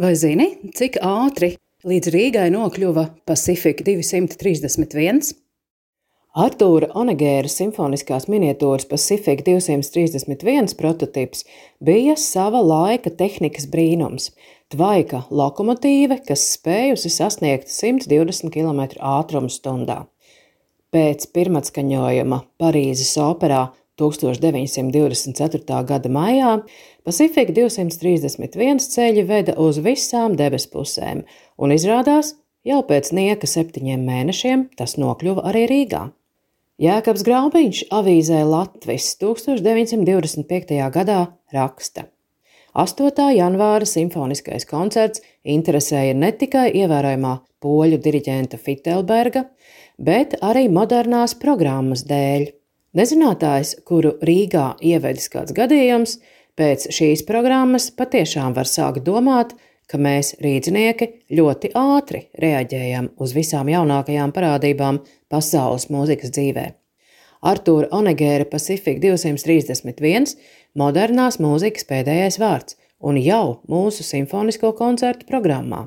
Vai zini, cik ātri līdz Rīgai nokļuva Pacific 231? Artūra Onegēra simfoniskās miniatūras Pacific 231 prototyps bija sava laika tehnikas brīnums. Tvaika lokomotīve, kas spējusi sasniegt 120 km ātrumu stundā. Pēc pirmatskaņojuma Parīzes operā 1924. gada maijā Pacific 231 ceļi veda uz visām debespusēm, un izrādās, jau pēc nieka septiņiem mēnešiem tas nokļuva arī Rīgā. Jēkabs Graubiņš avīzē Latvis 1925. gadā raksta. 8. janvāra simfoniskais koncerts interesēja ne tikai ievērojamā poļu diriģenta Fitelberga, bet arī modernās programmas dēļ. Nezinātājs, kuru Rīgā ievedis kāds gadījums, pēc šīs programmas patiešām var sākt domāt, ka mēs, rīznieki, ļoti ātri reaģējam uz visām jaunākajām parādībām pasaules mūzikas dzīvē. Artūra Onegēra Pacific 231 - modernās mūzikas pēdējais vārds un jau mūsu simfonisko koncertu programmā.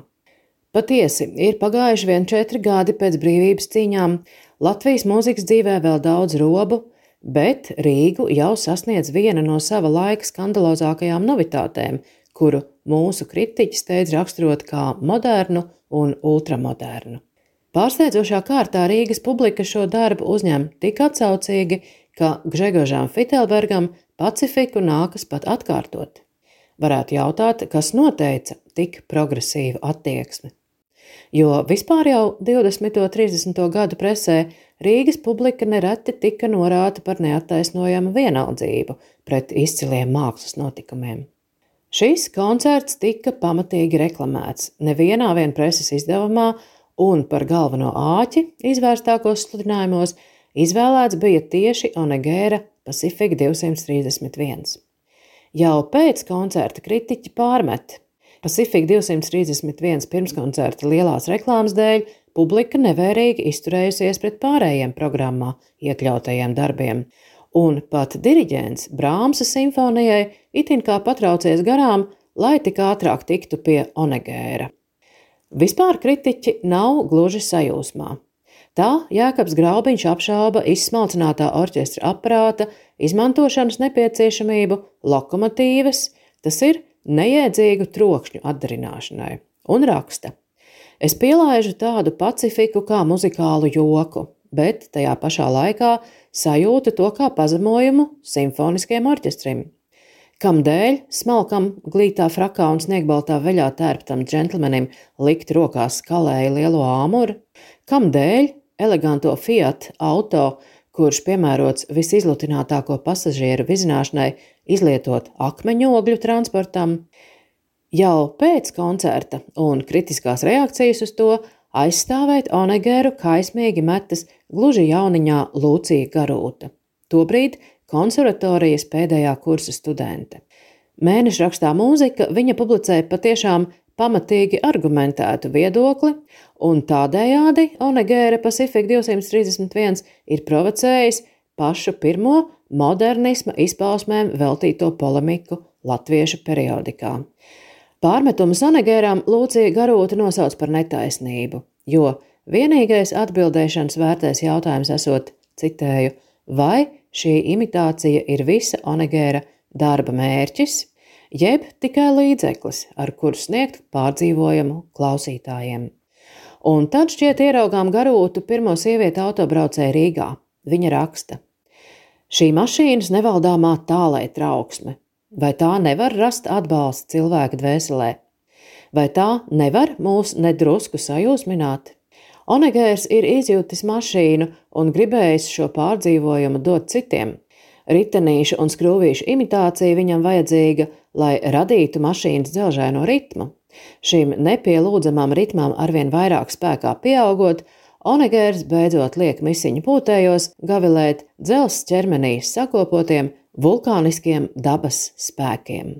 Patiesi, ir pagājuši vien četri gadi pēc brīvības cīņām, Latvijas mūzikas dzīvē vēl daudz robu, bet Rīgu jau sasniedz viena no sava laika skandalozākajām novitātēm, kuru mūsu kritiķi steidz raksturot kā modernu un ultramodernu. Pārsteidzošā kārtā Rīgas publika šo darbu uzņem tik atsaucīgi, ka Gžegožām Fitelbergam Pacifiku nākas pat atkārtot. Varētu jautāt, kas noteica tik progresīvu attieksmi. Jo vispār jau 20. un 30. gadu presē Rīgas publika nereti tika norāta par neattaisnojamu vienaldzību pret izciliem mākslas notikumiem. Šis koncerts tika pamatīgi reklamēts nevienā vien preses izdevumā, un par galveno āķi izvērstākos sludinājumos izvēlēts bija tieši Onegēra Pacific 231. Jau pēc koncerta kritiķi pārmet. Pacific 231 pirmskoncerta lielās reklāmas dēļ publika nevērīgi izturējusies pret pārējiem programmā iekļautajiem darbiem, un pat diriģents Brāmsa simfonijai itin kā patraucies garām, lai tik ātrāk tiktu pie Onegēra. Vispār kritiķi nav gluži sajūsmā. Tā Jēkabs Graubiņš apšauba izsmalcinātā orķestra aparāta izmantošanas nepieciešamību lokomotīvas, tas ir nejēdzīgu trokšņu atdarināšanai, un raksta – Es pielaidu tādu pacifiku kā muzikālu joku, bet tajā pašā laikā sajūtu to kā pazemojumu simfoniskiem orķestrim. Kamdēļ smalkam, glītā frakā un sniegbaltā veļā tērptam džentlmenim likt rokās skalēju lielo āmuru? Kamdēļ eleganto Fiat auto, kurš piemērots visizlutinātāko pasažieru vizināšanai, izlietot akmeņogļu transportam? Jau pēc koncerta un kritiskās reakcijas uz to aizstāvēt Onegeru kaismīgi metas gluži jauniņā Lūcija Garūta, tobrīd konservatorijas pēdējā kursa studente. Mēneša rakstā mūzika viņa publicēja patiešām pamatīgi argumentētu viedokli, un tādējādi Onegēra Pacific 231 ir provocējis pašu pirmo modernisma izpausmēm veltīto polemiku latviešu periodikā. Pārmetumus Anegēram Lūcija Garūta nosauc par netaisnību, jo vienīgais atbildēšanas vērtais jautājums esot, citēju, vai šī imitācija ir visa Onegēra darba mērķis, jeb tikai līdzeklis, ar kuru sniegt pārdzīvojumu klausītājiem. Un tad šķiet ieraugām garūtu pirmo sievieti autobraucēju Rīgā. Viņa raksta: Šī mašīnas nevaldāmā tālē trauksme, Vai tā nevar rast atbalstu cilvēka dvēselē? Vai tā nevar mūs nedrusku sajūsmināt? Onegērs ir izjūtis mašīnu un gribējis šo pārdzīvojumu dot citiem. Ritenīšu un skrūvīšu imitācija viņam vajadzīga, lai radītu mašīnas dzelžaino ritmu. Šim nepielūdzamam ritmam arvien vairāk spēkā pieaugot, Onegērs beidzot liek misiņu pūtējos gavilēt dzelzs ķermenī sakopotiem vulkāniskiem dabas spēkiem.